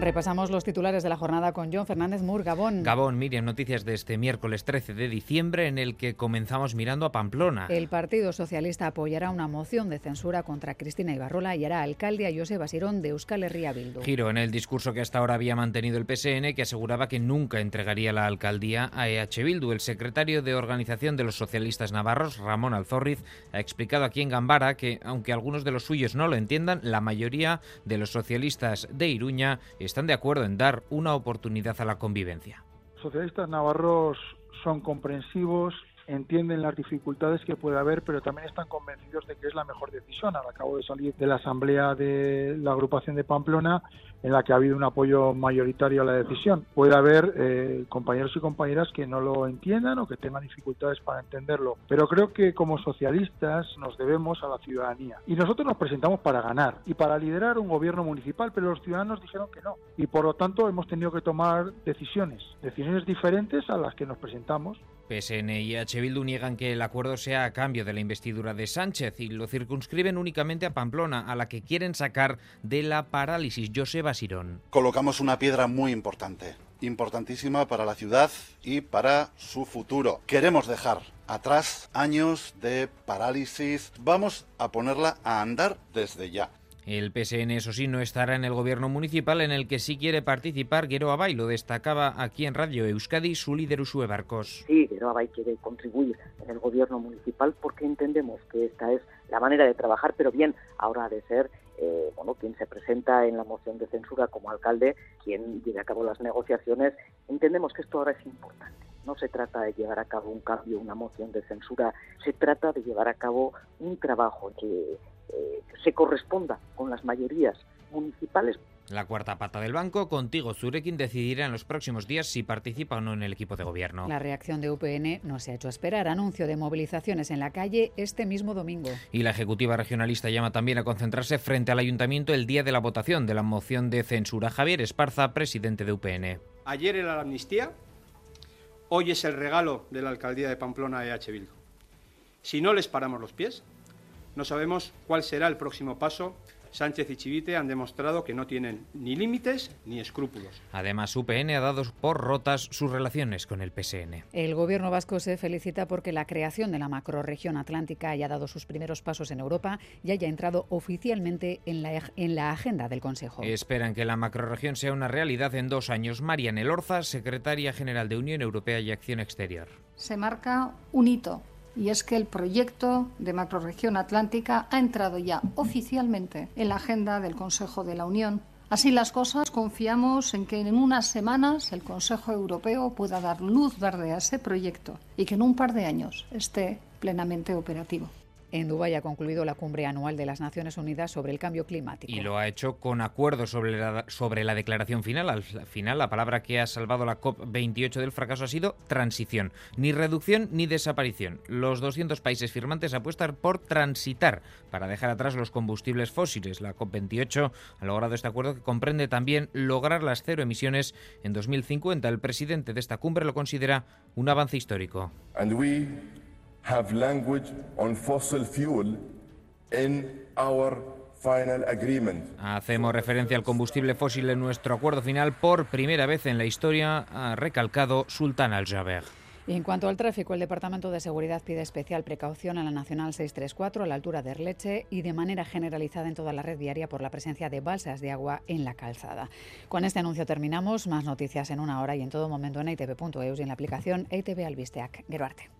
Repasamos los titulares de la jornada con John Fernández Mur, Gabón. Gabón, Miriam, noticias de este miércoles 13 de diciembre en el que comenzamos mirando a Pamplona. El Partido Socialista apoyará una moción de censura contra Cristina Ibarrola y hará alcalde a José Basirón de Euskal Herria Bildu. Giro en el discurso que hasta ahora había mantenido el PSN, que aseguraba que nunca entregaría la alcaldía a EH Bildu. El secretario de Organización de los Socialistas Navarros, Ramón Alzorriz, ha explicado aquí en Gambara que, aunque algunos de los suyos no lo entiendan, la mayoría de los socialistas de Iruña están de acuerdo en dar una oportunidad a la convivencia. Socialistas navarros son comprensivos, entienden las dificultades que puede haber, pero también están convencidos de que es la mejor decisión. Ahora acabo de salir de la asamblea de la agrupación de Pamplona, en la que ha habido un apoyo mayoritario a la decisión. Puede haber eh, compañeros y compañeras que no lo entiendan o que tengan dificultades para entenderlo, pero creo que como socialistas nos debemos a la ciudadanía. Y nosotros nos presentamos para ganar y para liderar un gobierno municipal, pero los ciudadanos dijeron que no. Y por lo tanto hemos tenido que tomar decisiones, decisiones diferentes a las que nos presentamos. PSN y H. Bildu niegan que el acuerdo sea a cambio de la investidura de Sánchez y lo circunscriben únicamente a Pamplona, a la que quieren sacar de la parálisis. Joseba Sirón. Colocamos una piedra muy importante, importantísima para la ciudad y para su futuro. Queremos dejar atrás años de parálisis. Vamos a ponerla a andar desde ya. El PSN, eso sí, no estará en el gobierno municipal en el que sí quiere participar Guero Abay. Lo destacaba aquí en Radio Euskadi su líder Usue Barcos. Sí, Guero Abay quiere contribuir en el gobierno municipal porque entendemos que esta es la manera de trabajar, pero bien, ahora ha de ser eh, bueno, quien se presenta en la moción de censura como alcalde, quien lleve a cabo las negociaciones. Entendemos que esto ahora es importante. No se trata de llevar a cabo un cambio, una moción de censura, se trata de llevar a cabo un trabajo que eh, se corresponda con las mayorías municipales. La cuarta pata del banco, contigo Zurekin, decidirá en los próximos días si participa o no en el equipo de gobierno. La reacción de UPN no se ha hecho esperar. Anuncio de movilizaciones en la calle este mismo domingo. Y la Ejecutiva Regionalista llama también a concentrarse frente al Ayuntamiento el día de la votación de la moción de censura. Javier Esparza, presidente de UPN. Ayer era la amnistía, hoy es el regalo de la alcaldía de Pamplona a EH Bildu. Si no les paramos los pies, no sabemos cuál será el próximo paso. Sánchez y Chivite han demostrado que no tienen ni límites ni escrúpulos. Además, UPN ha dado por rotas sus relaciones con el PSN. El gobierno vasco se felicita porque la creación de la macrorregión atlántica haya dado sus primeros pasos en Europa y haya entrado oficialmente en la, en la agenda del Consejo. Esperan que la macrorregión sea una realidad en dos años. Marian Elorza, secretaria general de Unión Europea y Acción Exterior. Se marca un hito y es que el proyecto de macrorregión atlántica ha entrado ya oficialmente en la agenda del Consejo de la Unión. Así las cosas, confiamos en que en unas semanas el Consejo Europeo pueda dar luz verde a ese proyecto y que en un par de años esté plenamente operativo. En Dubái ha concluido la cumbre anual de las Naciones Unidas sobre el cambio climático. Y lo ha hecho con acuerdo sobre la, sobre la declaración final. Al final, la palabra que ha salvado la COP28 del fracaso ha sido transición. Ni reducción ni desaparición. Los 200 países firmantes apuestan por transitar para dejar atrás los combustibles fósiles. La COP28 ha logrado este acuerdo que comprende también lograr las cero emisiones en 2050. El presidente de esta cumbre lo considera un avance histórico. And we have language on fossil fuel in our final agreement. Hacemos referencia al combustible fósil en nuestro acuerdo final por primera vez en la historia, ha recalcado Sultan Al-Jaber. Y en cuanto al tráfico, el Departamento de Seguridad pide especial precaución a la Nacional 634 a la altura de Erleche y de manera generalizada en toda la red viaria por la presencia de balsas de agua en la calzada. Con este anuncio terminamos. Más noticias en una hora y en todo momento en itv.eus y en la aplicación ITV Albisteac. Geruarte.